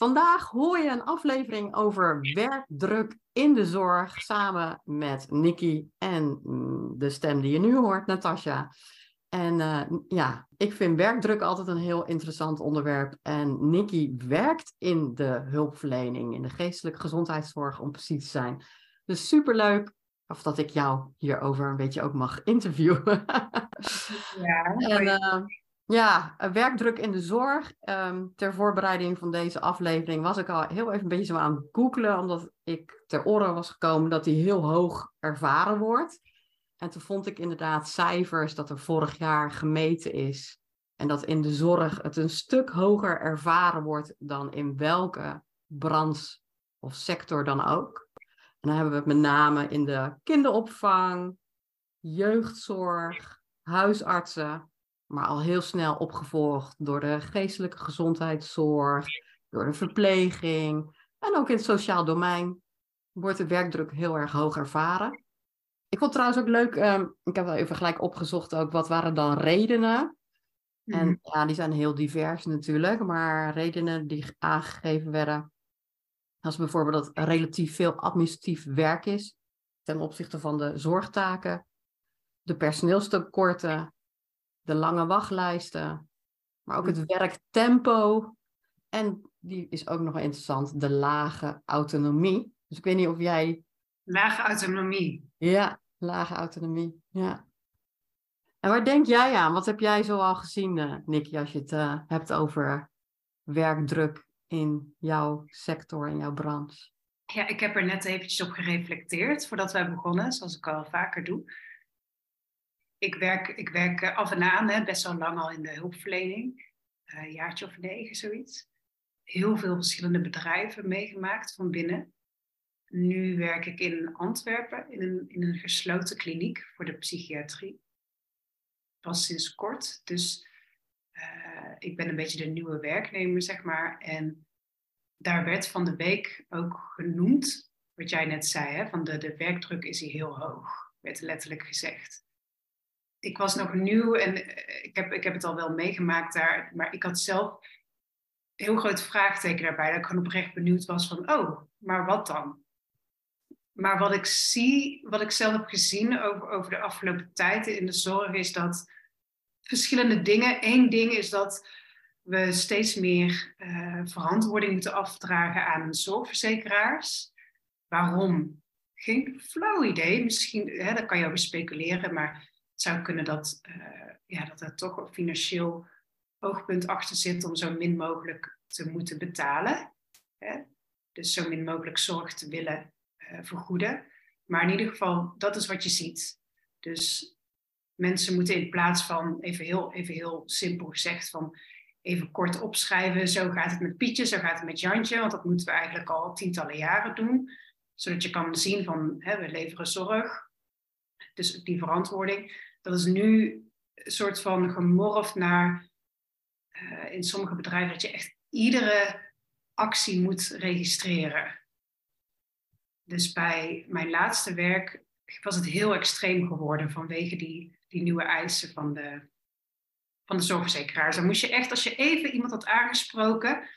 Vandaag hoor je een aflevering over werkdruk in de zorg samen met Nikki en mm, de stem die je nu hoort, Natasja. En uh, ja, ik vind werkdruk altijd een heel interessant onderwerp. En Nikki werkt in de hulpverlening, in de geestelijke gezondheidszorg om precies te zijn. Dus superleuk of dat ik jou hierover een beetje ook mag interviewen. Ja, en, uh, ja, werkdruk in de zorg. Um, ter voorbereiding van deze aflevering was ik al heel even een beetje zo aan het googelen, omdat ik ter oren was gekomen dat die heel hoog ervaren wordt. En toen vond ik inderdaad cijfers dat er vorig jaar gemeten is. En dat in de zorg het een stuk hoger ervaren wordt dan in welke branche of sector dan ook. En dan hebben we het met name in de kinderopvang, jeugdzorg, huisartsen, maar al heel snel opgevolgd door de geestelijke gezondheidszorg, door de verpleging en ook in het sociaal domein wordt de werkdruk heel erg hoog ervaren. Ik vond trouwens ook leuk, ehm, ik heb wel even gelijk opgezocht ook, wat waren dan redenen? En mhm. ja, die zijn heel divers natuurlijk, maar redenen die aangegeven werden, als bijvoorbeeld dat er relatief veel administratief werk is ten opzichte van de zorgtaken, de personeelstekorten, de lange wachtlijsten, maar ook het mhm. werktempo en die is ook nog interessant, de lage autonomie. Dus ik weet niet of jij Lage autonomie. Ja, lage autonomie. Ja. En waar denk jij aan? Wat heb jij zo al gezien, uh, Nicky, als je het uh, hebt over werkdruk in jouw sector, in jouw branche? Ja, ik heb er net eventjes op gereflecteerd voordat wij begonnen, zoals ik al vaker doe. Ik werk, ik werk eh, af en aan, hè, best wel lang al in de hulpverlening. Een jaartje of negen, zoiets. Heel veel verschillende bedrijven meegemaakt van binnen. Nu werk ik in Antwerpen in een, in een gesloten kliniek voor de psychiatrie. Pas sinds kort. Dus uh, ik ben een beetje de nieuwe werknemer, zeg maar. En daar werd van de week ook genoemd, wat jij net zei, hè, van de, de werkdruk is hier heel hoog, werd letterlijk gezegd. Ik was nog nieuw en eh, ik heb, ik heb het al wel meegemaakt daar, maar ik had zelf heel groot vraagteken daarbij. Dat ik gewoon oprecht benieuwd was van, oh, maar wat dan? Maar wat ik zie, wat ik zelf heb gezien over, over de afgelopen tijd in de zorg, is dat verschillende dingen. Eén ding is dat we steeds meer uh, verantwoording moeten afdragen aan zorgverzekeraars. Waarom? Geen flauw idee. Misschien, hè, dat kan je over speculeren, maar zou kunnen dat, uh, ja, dat er toch een financieel oogpunt achter zit om zo min mogelijk te moeten betalen. Hè? Dus zo min mogelijk zorg te willen uh, vergoeden. Maar in ieder geval, dat is wat je ziet. Dus mensen moeten in plaats van, even heel, even heel simpel gezegd, van even kort opschrijven, zo gaat het met Pietje, zo gaat het met Jantje, want dat moeten we eigenlijk al tientallen jaren doen. Zodat je kan zien van, hè, we leveren zorg. Dus die verantwoording, dat is nu een soort van gemorfd naar, uh, in sommige bedrijven, dat je echt iedere actie moet registreren. Dus bij mijn laatste werk was het heel extreem geworden vanwege die, die nieuwe eisen van de, van de zorgverzekeraars. Dan moest je echt, als je even iemand had aangesproken,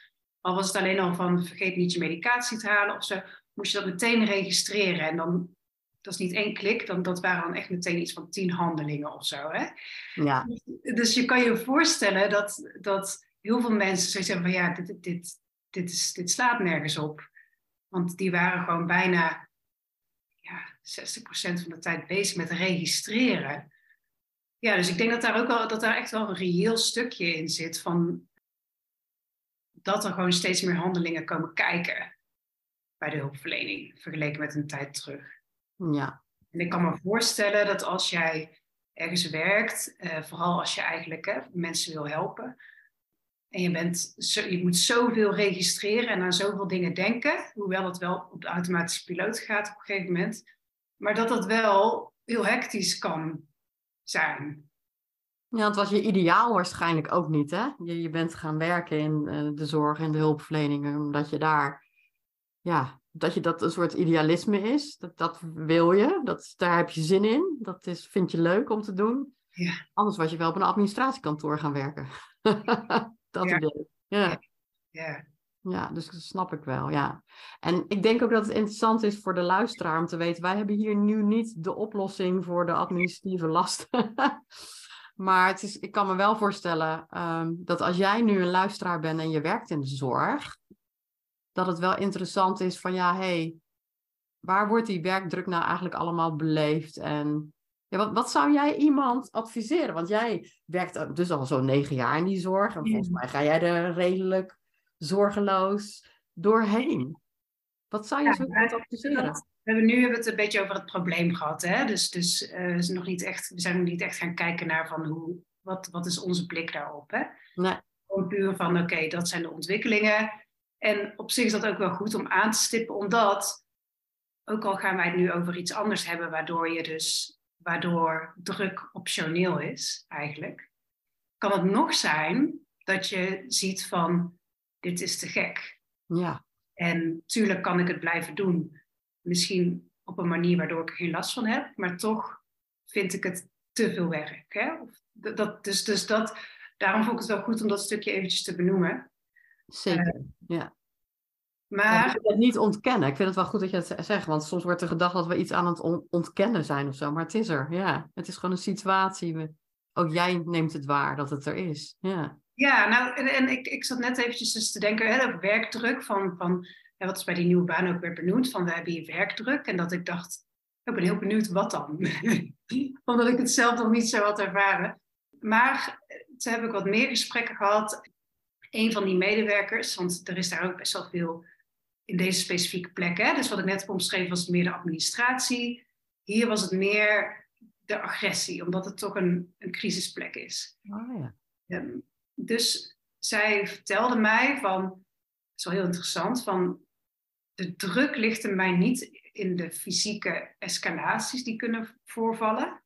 al was het alleen al van vergeet niet je medicatie te halen of zo, moest je dat meteen registreren. En dan, dat is niet één klik, dan, dat waren dan echt meteen iets van tien handelingen of zo. Hè? Ja. Dus je kan je voorstellen dat, dat heel veel mensen zoiets zeggen van ja, dit, dit, dit, is, dit slaat nergens op. Want die waren gewoon bijna 60% van de tijd bezig met registreren. Ja, dus ik denk dat daar ook wel dat daar echt wel een reëel stukje in zit van dat er gewoon steeds meer handelingen komen kijken bij de hulpverlening, vergeleken met een tijd terug. Ja. En ik kan me voorstellen dat als jij ergens werkt, eh, vooral als je eigenlijk hè, mensen wil helpen, en je, bent zo, je moet zoveel registreren en aan zoveel dingen denken, hoewel het wel op de automatische piloot gaat op een gegeven moment, maar dat dat wel heel hectisch kan zijn. Ja, het was je ideaal waarschijnlijk ook niet, hè? Je, je bent gaan werken in uh, de zorg en de hulpverlening, omdat je daar, ja, dat je dat een soort idealisme is. Dat, dat wil je, dat, daar heb je zin in, dat is, vind je leuk om te doen. Ja. Anders was je wel op een administratiekantoor gaan werken. dat Ja. idee. Ja. Ja, Ja, dus dat snap ik wel, ja. En ik denk ook dat het interessant is voor de luisteraar om te weten, wij hebben hier nu niet de oplossing voor de administratieve lasten. maar het is, ik kan me wel voorstellen ehm, dat als jij nu een luisteraar bent en je werkt in de zorg, dat het wel interessant is van ja, hé, hey, waar wordt die werkdruk nou eigenlijk allemaal beleefd? En ja, wat, wat zou jij iemand adviseren? Want jij werkt dus al zo'n negen jaar in die zorg en volgens mij ga jij er redelijk zorgeloos doorheen. Wat zou je Ja, zo iemand adviseren? we hebben nu hebben we het een beetje over het probleem gehad. Hè? Dus, dus eh, we, zijn nog niet echt, we zijn nog niet echt gaan kijken naar van hoe, wat, wat is onze blik daarop. Hè? Nee. Gewoon puur van oké, dat zijn de ontwikkelingen. En op zich is dat ook wel goed om aan te stippen, omdat ook al gaan wij het nu over iets anders hebben, waardoor je dus waardoor druk optioneel is, eigenlijk, kan het nog zijn dat je ziet van dit is te gek. Ja, En tuurlijk kan ik het blijven doen. Misschien op een manier waardoor ik er geen last van heb, maar toch vind ik het te veel werk. Hè? Of dat- dat, dus, dus dat, daarom vond ik het wel goed om dat stukje eventjes te benoemen. Zeker. ja. Ja, Maar ik wil het niet ontkennen. Ik vind het wel goed dat je het zegt, want soms wordt er gedacht dat we iets aan het on- ontkennen zijn of zo, maar het is er. Ja, het is gewoon een situatie. We- Ook jij neemt het waar dat het er is. Ja, ja, nou, en, en ik, ik zat net eventjes dus te denken, hè, dat werkdruk van, van wat is bij die nieuwe baan ook weer benoemd, van we hebben hier werkdruk. En dat ik dacht, ik ben heel benieuwd wat dan. Omdat ik het zelf nog niet zo had ervaren. Maar eh, toen heb ik wat meer gesprekken gehad. Een van die medewerkers, want er is daar ook best wel veel in deze specifieke plek. Hè? Dus wat ik net heb omschreven was het meer de administratie. Hier was het meer de agressie, omdat het toch een, een crisisplek is. oh, ja. Ehm, dus zij vertelde mij van, dat is wel heel interessant, van de druk ligt in mij niet in de fysieke escalaties die kunnen voorvallen.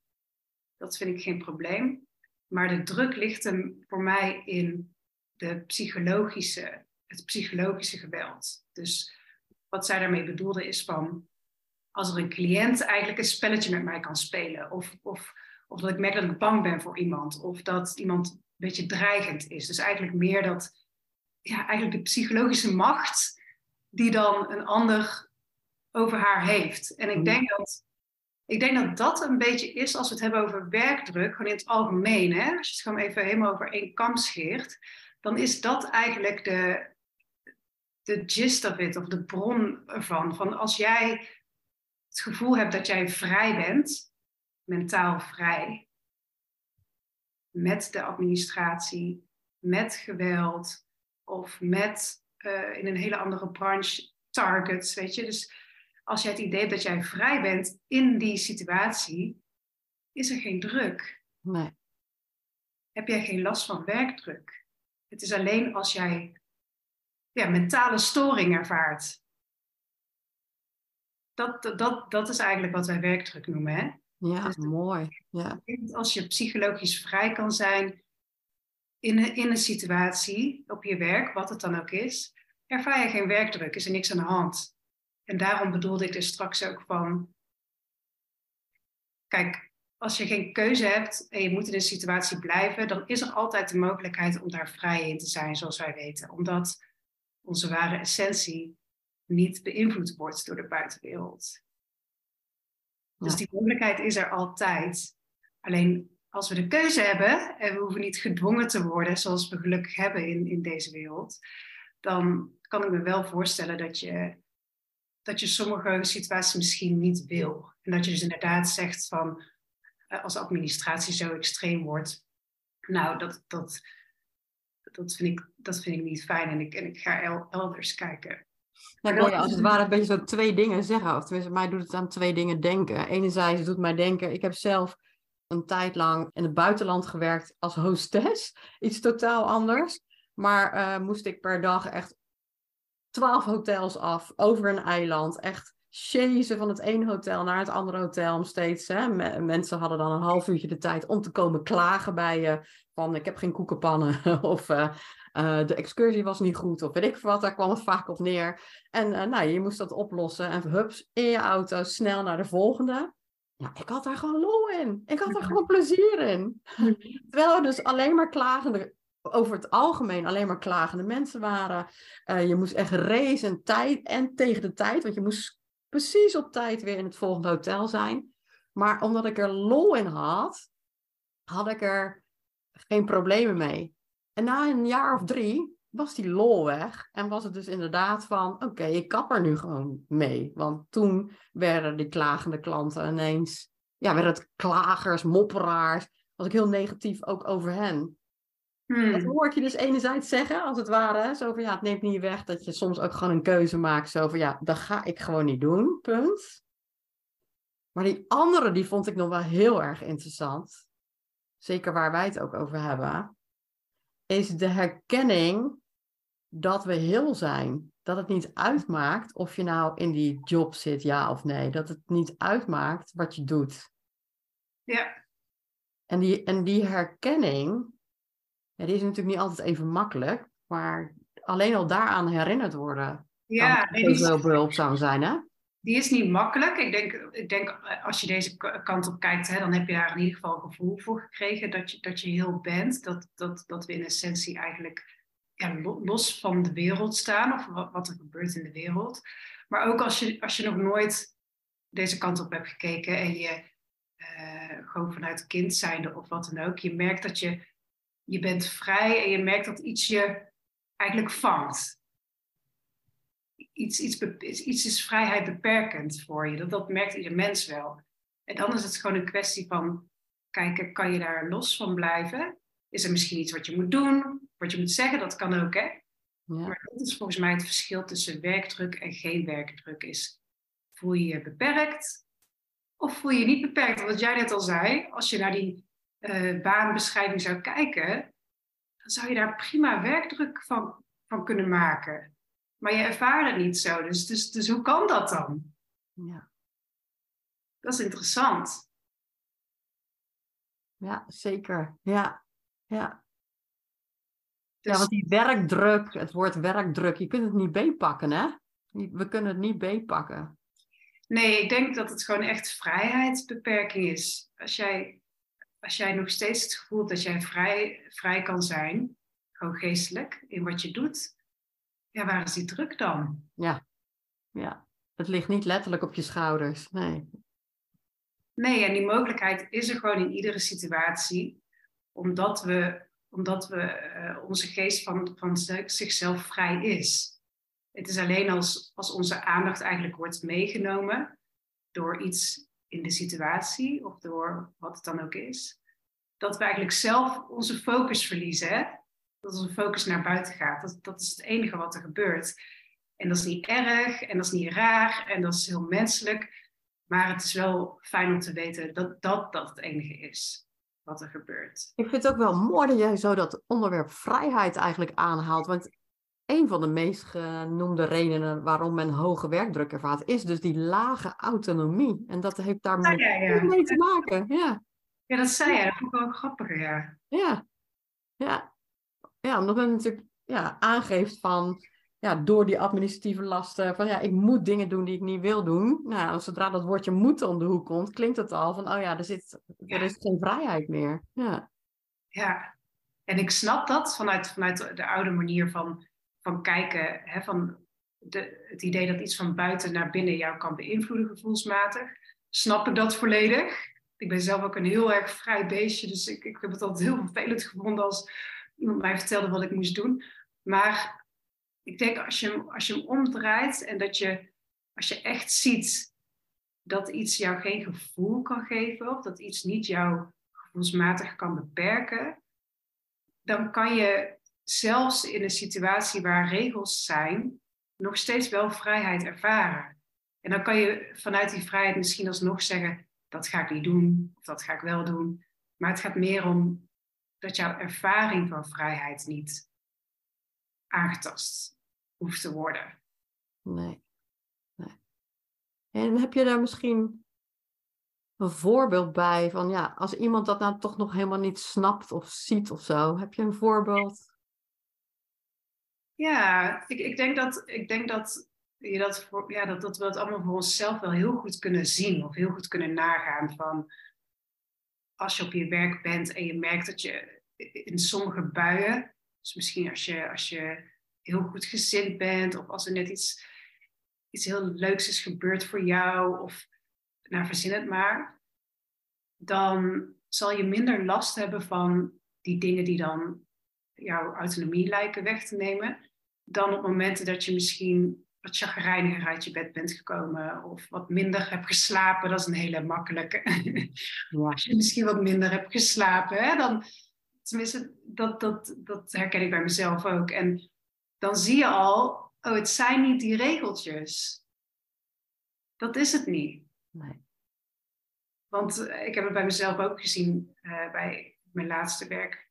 Dat vind ik geen probleem. Maar de druk ligt hem voor mij in de psychologische, het psychologische geweld. Dus wat zij daarmee bedoelde is van, als er een cliënt eigenlijk een spelletje met mij kan spelen, of, of, of dat ik merk dat ik bang ben voor iemand, of dat iemand een beetje dreigend is. Dus eigenlijk meer dat, ja, eigenlijk de psychologische macht die dan een ander over haar heeft. En ik denk dat, ik denk dat dat een beetje is als we het hebben over werkdruk, gewoon in het algemeen. Hè? Als je het gewoon even helemaal over één kam scheert, dan is dat eigenlijk de, de gist of it, of de bron ervan. Van als jij het gevoel hebt dat jij vrij bent, mentaal vrij, met de administratie, met geweld of met uh, in een hele andere branche targets, weet je. Dus als jij het idee hebt dat jij vrij bent in die situatie, is er geen druk. Nee. Heb jij geen last van werkdruk. Het is alleen als jij ja, mentale storing ervaart. Dat, dat, dat is eigenlijk wat wij werkdruk noemen. Hè? Ja, Dus- mooi. Ja. Als je psychologisch vrij kan zijn in een, in een situatie op je werk, wat het dan ook is, ervaar je geen werkdruk, is er niks aan de hand. En daarom bedoelde ik er straks ook van, kijk, als je geen keuze hebt en je moet in een situatie blijven, dan is er altijd de mogelijkheid om daar vrij in te zijn, zoals wij weten. Omdat onze ware essentie niet beïnvloed wordt door de buitenwereld. Dus die mogelijkheid is er altijd. Alleen als we de keuze hebben en we hoeven niet gedwongen te worden, zoals we gelukkig hebben in, in deze wereld, dan kan ik me wel voorstellen dat je, dat je sommige situaties misschien niet wil. En dat je dus inderdaad zegt van, eh, als administratie zo extreem wordt, nou, dat, dat, dat, vind, ik, dat vind ik niet fijn en ik, en ik ga elders kijken. Ja, ik je als het ware een beetje zo twee dingen zeggen. Of tenminste, mij doet het aan twee dingen denken. Enerzijds doet mij denken, ik heb zelf een tijd lang in het buitenland gewerkt als hostess. Iets totaal anders. Maar uh, moest ik per dag echt twaalf hotels af, over een eiland. Echt chasen van het ene hotel naar het andere hotel. Om steeds, hè, mensen hadden dan een half uurtje de tijd om te komen klagen bij je. Van ik heb geen koekenpannen of uh, uh, de excursie was niet goed of weet ik wat. Daar kwam het vaak op neer. En uh, nou, je moest dat oplossen en hups, in je auto snel naar de volgende. Ja, ik had daar gewoon lol in. Ik had er gewoon plezier in. Terwijl er dus alleen maar klagende over het algemeen alleen maar klagende mensen waren. Uh, je moest echt racen tijd en tegen de tijd, want je moest precies op tijd weer in het volgende hotel zijn. Maar omdat ik er lol in had, had ik er geen problemen mee. En na een jaar of drie was die lol weg. En was het dus inderdaad van, oké, ik kap er nu gewoon mee. Want toen werden die klagende klanten ineens, ja, werden het klagers, mopperaars. Was ik heel negatief ook over hen. Hmm. Dat hoor ik je dus enerzijds zeggen, als het ware. Zo van ja, het neemt niet weg dat je soms ook gewoon een keuze maakt. Zo van ja, dat ga ik gewoon niet doen, punt. Maar die andere, die vond ik nog wel heel erg interessant. Zeker waar wij het ook over hebben. Is de herkenning dat we heel zijn. Dat het niet uitmaakt of je nou in die job zit, ja of nee. Dat het niet uitmaakt wat je doet. Ja. En die, en die herkenning, ja, die is natuurlijk niet altijd even makkelijk, maar alleen al daaraan herinnerd worden. Ja, kan heel behulpzaam zijn, hè? Die is niet makkelijk. Ik denk, ik denk als je deze kant op kijkt, hè, dan heb je daar in ieder geval een gevoel voor gekregen dat je, dat je heel bent. Dat, dat, dat we in essentie eigenlijk ja, los van de wereld staan of wat, wat er gebeurt in de wereld. Maar ook als je, als je nog nooit deze kant op hebt gekeken en je uh, gewoon vanuit kind zijnde of wat dan ook, je merkt dat je je bent vrij en je merkt dat iets je eigenlijk vangt. Iets, iets, iets is vrijheid beperkend voor je. Dat, dat merkt ieder mens wel. En dan is het gewoon een kwestie van kijken, kan je daar los van blijven? Is er misschien iets wat je moet doen, wat je moet zeggen? Dat kan ook, hè? Ja. Maar dat is volgens mij het verschil tussen werkdruk en geen werkdruk. Is, voel je je beperkt of voel je je niet beperkt? Wat jij net al zei, als je naar die uh, baanbeschrijving zou kijken, dan zou je daar prima werkdruk van, van kunnen maken. Maar je ervaart het niet zo. Dus, dus, dus hoe kan dat dan? Ja. Dat is interessant. Ja, zeker. Ja, ja. Dus... Ja, want die werkdruk, het woord werkdruk, je kunt het niet beetpakken, hè? We kunnen het niet beetpakken. Nee, ik denk dat het gewoon echt vrijheidsbeperking is. Als jij als jij nog steeds het gevoel dat jij vrij, vrij kan zijn, gewoon geestelijk, in wat je doet, ja, waar is die druk dan? Ja, ja. Het ligt niet letterlijk op je schouders, nee. Nee, en die mogelijkheid is er gewoon in iedere situatie, omdat, we, omdat we, uh, onze geest van, van zichzelf vrij is. Het is alleen als, als onze aandacht eigenlijk wordt meegenomen door iets in de situatie of door wat het dan ook is, dat we eigenlijk zelf onze focus verliezen. Hè? Dat onze focus naar buiten gaat. Dat, dat is het enige wat er gebeurt. En dat is niet erg en dat is niet raar en dat is heel menselijk. Maar het is wel fijn om te weten dat dat, dat het enige is wat er gebeurt. Ik vind het ook wel mooi dat jij zo dat onderwerp vrijheid eigenlijk aanhaalt. Want een van de meest genoemde redenen waarom men hoge werkdruk ervaart, is dus die lage autonomie. En dat heeft daar mee te maken. Ja. ja, dat zei je. Dat vond ik ook grappiger, ja. Ja, ja. ja omdat men natuurlijk ja, aangeeft van, ja, door die administratieve lasten, van ja, ik moet dingen doen die ik niet wil doen. Nou, zodra dat woordje moeten om de hoek komt, klinkt het al van, oh ja, er, zit, er is geen vrijheid meer. Ja. ja, en ik snap dat vanuit, vanuit de oude manier van van kijken, hè, van de, het idee dat iets van buiten naar binnen jou kan beïnvloeden gevoelsmatig, snap ik dat volledig. Ik ben zelf ook een heel erg vrij beestje, dus ik, ik heb het altijd heel vervelend gevonden als iemand mij vertelde wat ik moest doen. Maar ik denk als je, als je hem omdraait en dat je als je echt ziet dat iets jou geen gevoel kan geven of dat iets niet jou gevoelsmatig kan beperken, dan kan je zelfs in een situatie waar regels zijn, nog steeds wel vrijheid ervaren. En dan kan je vanuit die vrijheid misschien alsnog zeggen, dat ga ik niet doen, of dat ga ik wel doen. Maar het gaat meer om dat jouw ervaring van vrijheid niet aangetast hoeft te worden. Nee. nee. En heb je daar misschien een voorbeeld bij van ja, als iemand dat nou toch nog helemaal niet snapt of ziet of zo, heb je een voorbeeld? Ja, ik, ik, denk, dat, ik denk dat, je dat, ja, dat, dat we het allemaal voor onszelf wel heel goed kunnen zien of heel goed kunnen nagaan van als je op je werk bent en je merkt dat je in sommige buien, dus misschien als je, als je heel goed gezind bent of als er net iets, iets heel leuks is gebeurd voor jou of nou verzin het maar, dan zal je minder last hebben van die dingen die dan jouw autonomie lijken weg te nemen, dan op momenten dat je misschien wat chagrijniger uit je bed bent gekomen of wat minder hebt geslapen. Dat is een hele makkelijke. Ja. Als je misschien wat minder hebt geslapen, hè, dan, tenminste, dat, dat, dat herken ik bij mezelf ook. En dan zie je al, oh, het zijn niet die regeltjes. Dat is het niet. Nee. Want eh, ik heb het bij mezelf ook gezien uh, bij mijn laatste werk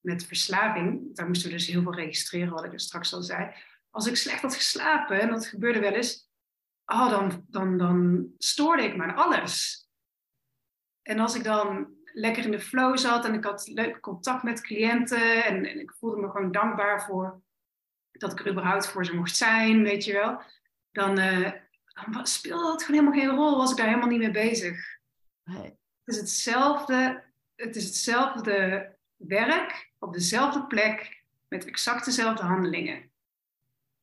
met verslaving. Daar moesten we dus heel veel registreren, wat ik er straks al zei. Als ik slecht had geslapen, en dat gebeurde wel eens, oh, dan, dan, dan stoorde ik me aan alles. En als ik dan lekker in de flow zat en ik had leuk contact met cliënten en, en ik voelde me gewoon dankbaar voor dat ik er überhaupt voor ze mocht zijn, weet je wel, dan, uh, dan speelde dat gewoon helemaal geen rol, was ik daar helemaal niet mee bezig. Het is hetzelfde, het is hetzelfde werk op dezelfde plek met exact dezelfde handelingen.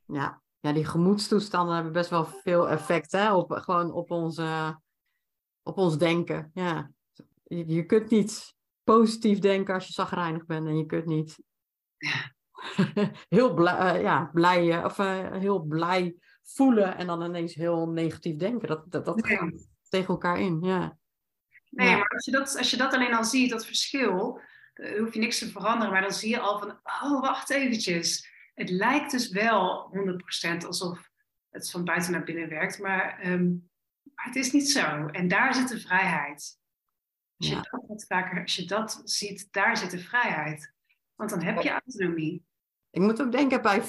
Ja, ja die gemoedstoestanden hebben best wel veel effect hè? Op, gewoon op, onze, op ons denken. Ja. Je, je kunt niet positief denken als je zagrijnig bent en je kunt niet ja. heel blij, uh, ja, blij, uh, of, uh, heel blij voelen en dan ineens heel negatief denken. Dat, dat, dat gaat tegen elkaar in. Ja. Nee, maar als je, dat, als je dat alleen al ziet, dat verschil, uh, hoef je niks te veranderen. Maar dan zie je al van, oh, wacht eventjes. Het lijkt dus wel 100% alsof het van buiten naar binnen werkt, maar, um, maar het is niet zo. En daar zit de vrijheid. Als je, dat wat vaker, als je dat ziet, daar zit de vrijheid. Want dan heb je autonomie. Ik moet ook denken bij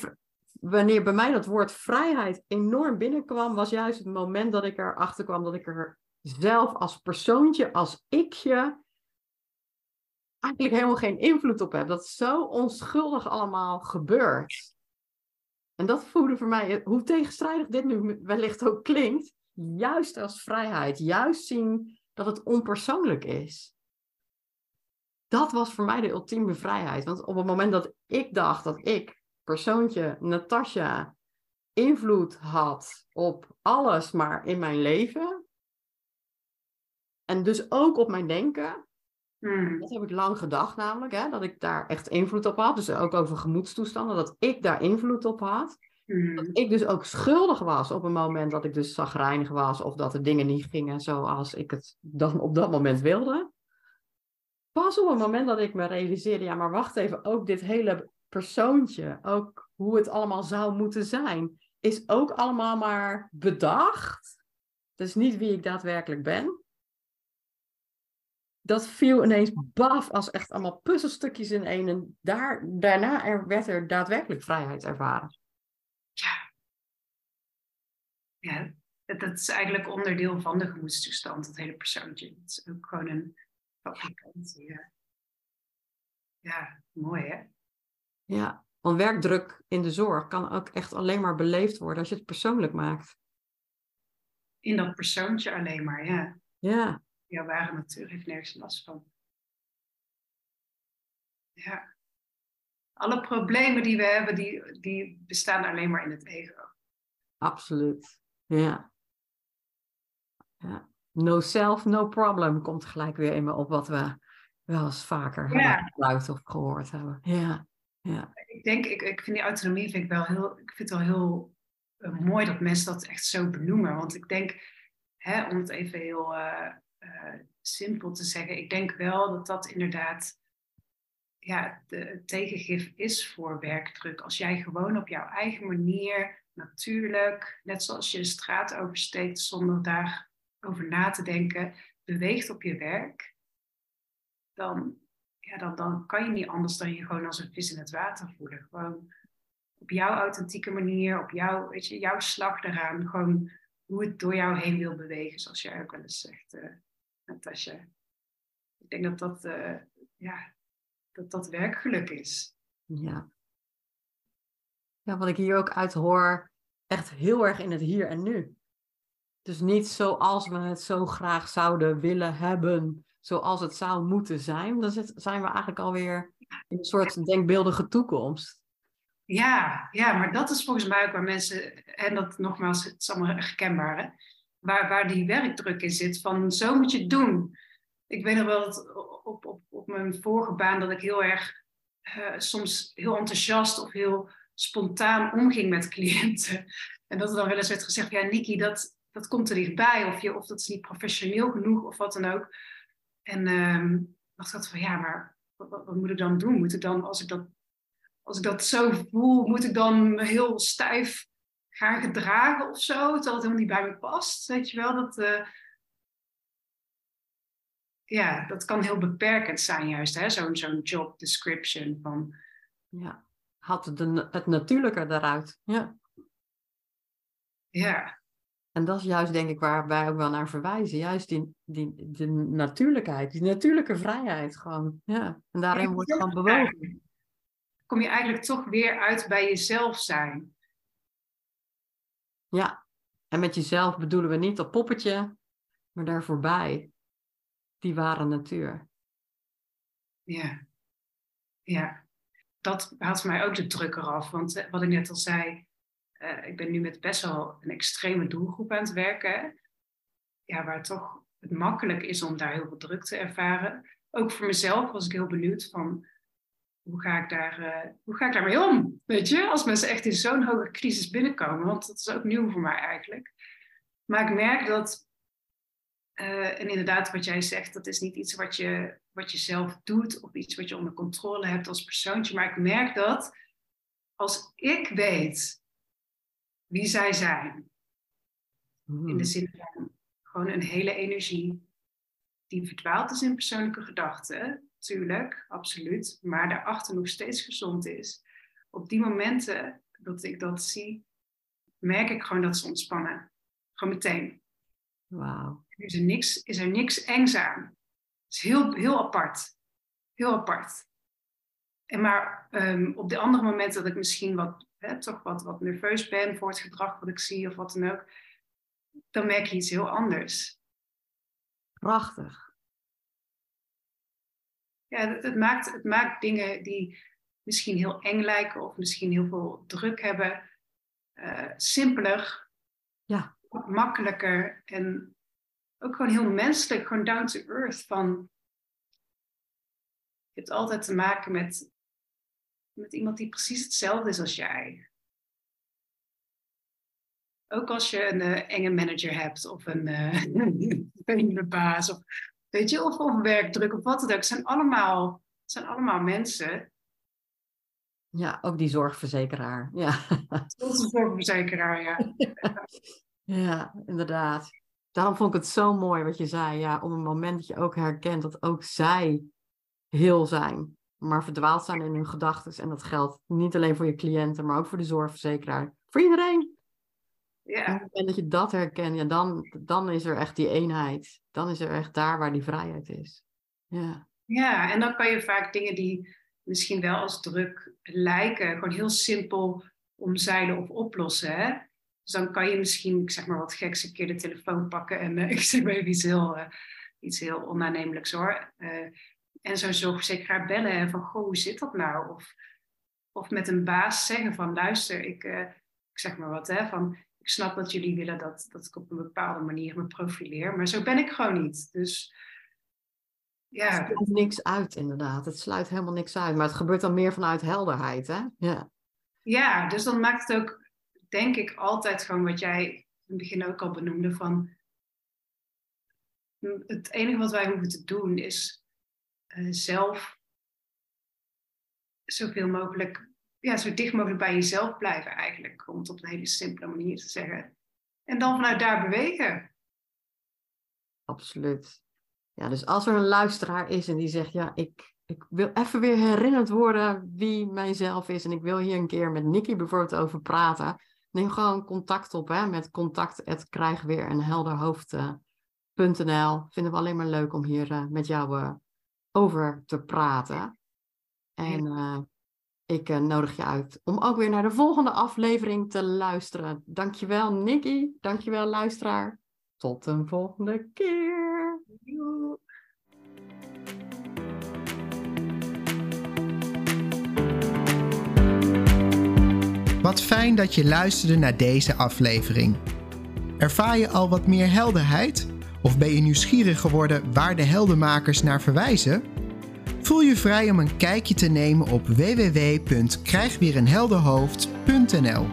wanneer bij mij dat woord vrijheid enorm binnenkwam, was juist het moment dat ik erachter kwam dat ik er zelf als persoontje, als ikje, eigenlijk helemaal geen invloed op heb. Dat is zo onschuldig allemaal gebeurt. En dat voelde voor mij, hoe tegenstrijdig dit nu wellicht ook klinkt, juist als vrijheid, juist zien dat het onpersoonlijk is. Dat was voor mij de ultieme vrijheid. Want op het moment dat ik dacht dat ik, persoontje Natasja, invloed had op alles maar in mijn leven, en dus ook op mijn denken. Hmm. Dat heb ik lang gedacht namelijk, hè, dat ik daar echt invloed op had. Dus ook over gemoedstoestanden, dat ik daar invloed op had. Hmm. Dat ik dus ook schuldig was op een moment dat ik dus zagrijnig was of dat de dingen niet gingen zoals ik het dan op dat moment wilde. Pas op het moment dat ik me realiseerde, ja maar wacht even, ook dit hele persoontje, ook hoe het allemaal zou moeten zijn, is ook allemaal maar bedacht. Dus niet wie ik daadwerkelijk ben dat viel ineens baf als echt allemaal puzzelstukjes in één. En daar, daarna er, werd er daadwerkelijk vrijheid ervaren. Ja. Ja, dat, dat is eigenlijk onderdeel van de gemoedstoestand, het hele persoontje. Het is ook gewoon een fabrikant. Ja. ja, mooi hè? Ja, want werkdruk in de zorg kan ook echt alleen maar beleefd worden als je het persoonlijk maakt. In dat persoontje alleen maar, ja. Ja jouw ware natuur heeft nergens last van. Ja. Alle problemen die we hebben, die, die bestaan alleen maar in het ego. Absoluut. Ja. ja. No self, no problem komt gelijk weer in me op wat we wel eens vaker ja. hebben of gehoord hebben. Ja. Ja. Ik denk, ik, ik vind die autonomie vind ik wel heel, ik vind het wel heel eh, mooi dat mensen dat echt zo benoemen. Want ik denk, hè, om het even heel eh, eh, simpel te zeggen, ik denk wel dat dat inderdaad ja, de tegengif is voor werkdruk. Als jij gewoon op jouw eigen manier, natuurlijk, net zoals je de straat oversteekt zonder daarover na te denken, beweegt op je werk, dan, ja, dan, dan kan je niet anders dan je gewoon als een vis in het water voelen. Gewoon op jouw authentieke manier, op jouw, weet je, jouw slag eraan. Gewoon hoe het door jou heen wil bewegen, zoals jij ook wel eens zegt, Natasja. Ik denk dat dat, uh, ja, dat dat werkgeluk is. Ja. Ja, wat ik hier ook uit hoor, echt heel erg in het hier en nu. Dus niet zoals we het zo graag zouden willen hebben, zoals het zou moeten zijn. Dan zijn we eigenlijk alweer in een soort denkbeeldige toekomst. Ja, ja, maar dat is volgens mij ook waar mensen, en dat nogmaals, het is allemaal herkenbaar, hè? Waar, waar die werkdruk in zit, van zo moet je het doen. Ik weet nog wel dat op, op, op mijn vorige baan dat ik heel erg uh, soms heel enthousiast of heel spontaan omging met cliënten. En dat er dan wel eens werd gezegd, ja Niki, dat, dat komt er dichtbij, of, je, of dat is niet professioneel genoeg, of wat dan ook. En um, dacht ik van, ja, maar wat, wat, moet ik dan doen? Moet ik dan, als ik dat als ik dat zo voel, moet ik dan heel stijf gaan gedragen of zo, terwijl het helemaal niet bij me past. Weet je wel, dat, uh, ja, dat kan heel beperkend zijn juist, hè? zo'n zo'n job description van... Ja, had de, het natuurlijke eruit. Ja. Ja. En dat is juist denk ik waar wij ook wel naar verwijzen. Juist die, die, die natuurlijkheid, die natuurlijke vrijheid gewoon. Ja. En daarin wordt gewoon bewogen kom je eigenlijk toch weer uit bij jezelf zijn. Ja, en met jezelf bedoelen we niet dat poppetje, maar daar voorbij. Die ware natuur. Ja, ja. Dat haalt mij ook de druk eraf. Want eh, wat ik net al zei, uh, ik ben nu met best wel een extreme doelgroep aan het werken. Ja, waar toch het makkelijk is om daar heel veel druk te ervaren. Ook voor mezelf was ik heel benieuwd van hoe ga ik, daar, uh, hoe ga ik daarmee om? Weet je, als mensen echt in zo'n hoge crisis binnenkomen, want dat is ook nieuw voor mij eigenlijk. Maar ik merk dat, uh, en inderdaad wat jij zegt, dat is niet iets wat je, wat je zelf doet of iets wat je onder controle hebt als persoontje. Maar ik merk dat als ik weet wie zij zijn, in de hmm. zin van gewoon een hele energie die verdwaald is in persoonlijke gedachten, tuurlijk, absoluut. Maar daarachter nog steeds gezond is. Op die momenten dat ik dat zie, merk ik gewoon dat ze ontspannen. Gewoon meteen. Wauw. Is er niks, is er niks engs aan. Het is heel, heel apart. Heel apart. En maar um, op de andere momenten dat ik misschien wat, hè, toch wat, wat nerveus ben voor het gedrag wat ik zie of wat dan ook, dan merk je iets heel anders. Prachtig ja, het, het, maakt, het maakt dingen die misschien heel eng lijken of misschien heel veel druk hebben, uh, simpeler, ja. makkelijker en ook gewoon heel menselijk, gewoon down to earth. Van, je hebt altijd te maken met, met iemand die precies hetzelfde is als jij. Ook als je een uh, enge manager hebt of een uh, baas of Weet je, of, of werkdruk of wat dan ook. Het zijn allemaal, het zijn allemaal mensen. Ja, ook die zorgverzekeraar. Ja. Onze zorgverzekeraar, ja. ja, inderdaad. Daarom vond ik het zo mooi wat je zei. Ja, op een moment dat je ook herkent dat ook zij heel zijn, maar verdwaald zijn in hun gedachten. En dat geldt niet alleen voor je cliënten, maar ook voor de zorgverzekeraar. Voor iedereen. Ja. En dat je dat herkent, ja, dan, dan is er echt die eenheid. Dan is er echt daar waar die vrijheid is. Ja. ja, en dan kan je vaak dingen die misschien wel als druk lijken, gewoon heel simpel omzeilen of oplossen. Hè? Dus dan kan je misschien, ik zeg maar wat geks, een keer de telefoon pakken en uh, ik zeg maar even iets heel, uh, iets heel onaannemelijks hoor. Uh, en zo'n zorgverzekeraar bellen hè, van, goh, hoe zit dat nou? Of, of met een baas zeggen van, luister, ik, ik zeg maar wat, hè, van ik snap dat jullie willen dat, dat ik op een bepaalde manier me profileer, maar zo ben ik gewoon niet. Dus ja. Het sluit niks uit, inderdaad. Het sluit helemaal niks uit. Maar het gebeurt dan meer vanuit helderheid, hè? Ja. Ja, dus dan maakt het ook denk ik altijd gewoon wat jij in het begin ook al benoemde van het enige wat wij hoeven te doen is uh, zelf zoveel mogelijk, ja, zo dicht mogelijk bij jezelf blijven eigenlijk, om het op een hele simpele manier te zeggen. En dan vanuit daar bewegen. Absoluut. Ja, dus als er een luisteraar is en die zegt, ja, ik, ik wil even weer herinnerd worden wie mijzelf is en ik wil hier een keer met Nicky bijvoorbeeld over praten, neem gewoon contact op hè, met contact krijg weer een helder hoofd. Vinden we alleen maar leuk om hier uh, met jou uh, over te praten. En uh, ik nodig je uit om ook weer naar de volgende aflevering te luisteren. Dankjewel Nicky, dankjewel luisteraar. Tot een volgende keer. Wat fijn dat je luisterde naar deze aflevering. Ervaar je al wat meer helderheid? Of ben je nieuwsgierig geworden waar de heldenmakers naar verwijzen? Voel je vrij om een kijkje te nemen op www.krijgweerenhelderhoofd.nl.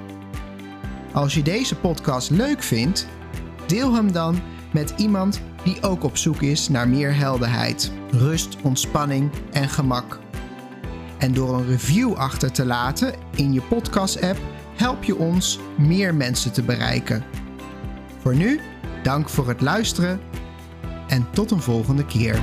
Als je deze podcast leuk vindt, deel hem dan met iemand die ook op zoek is naar meer helderheid, rust, ontspanning en gemak. En door een review achter te laten in je podcast-app help je ons meer mensen te bereiken. Voor nu Dank voor het luisteren en tot een volgende keer.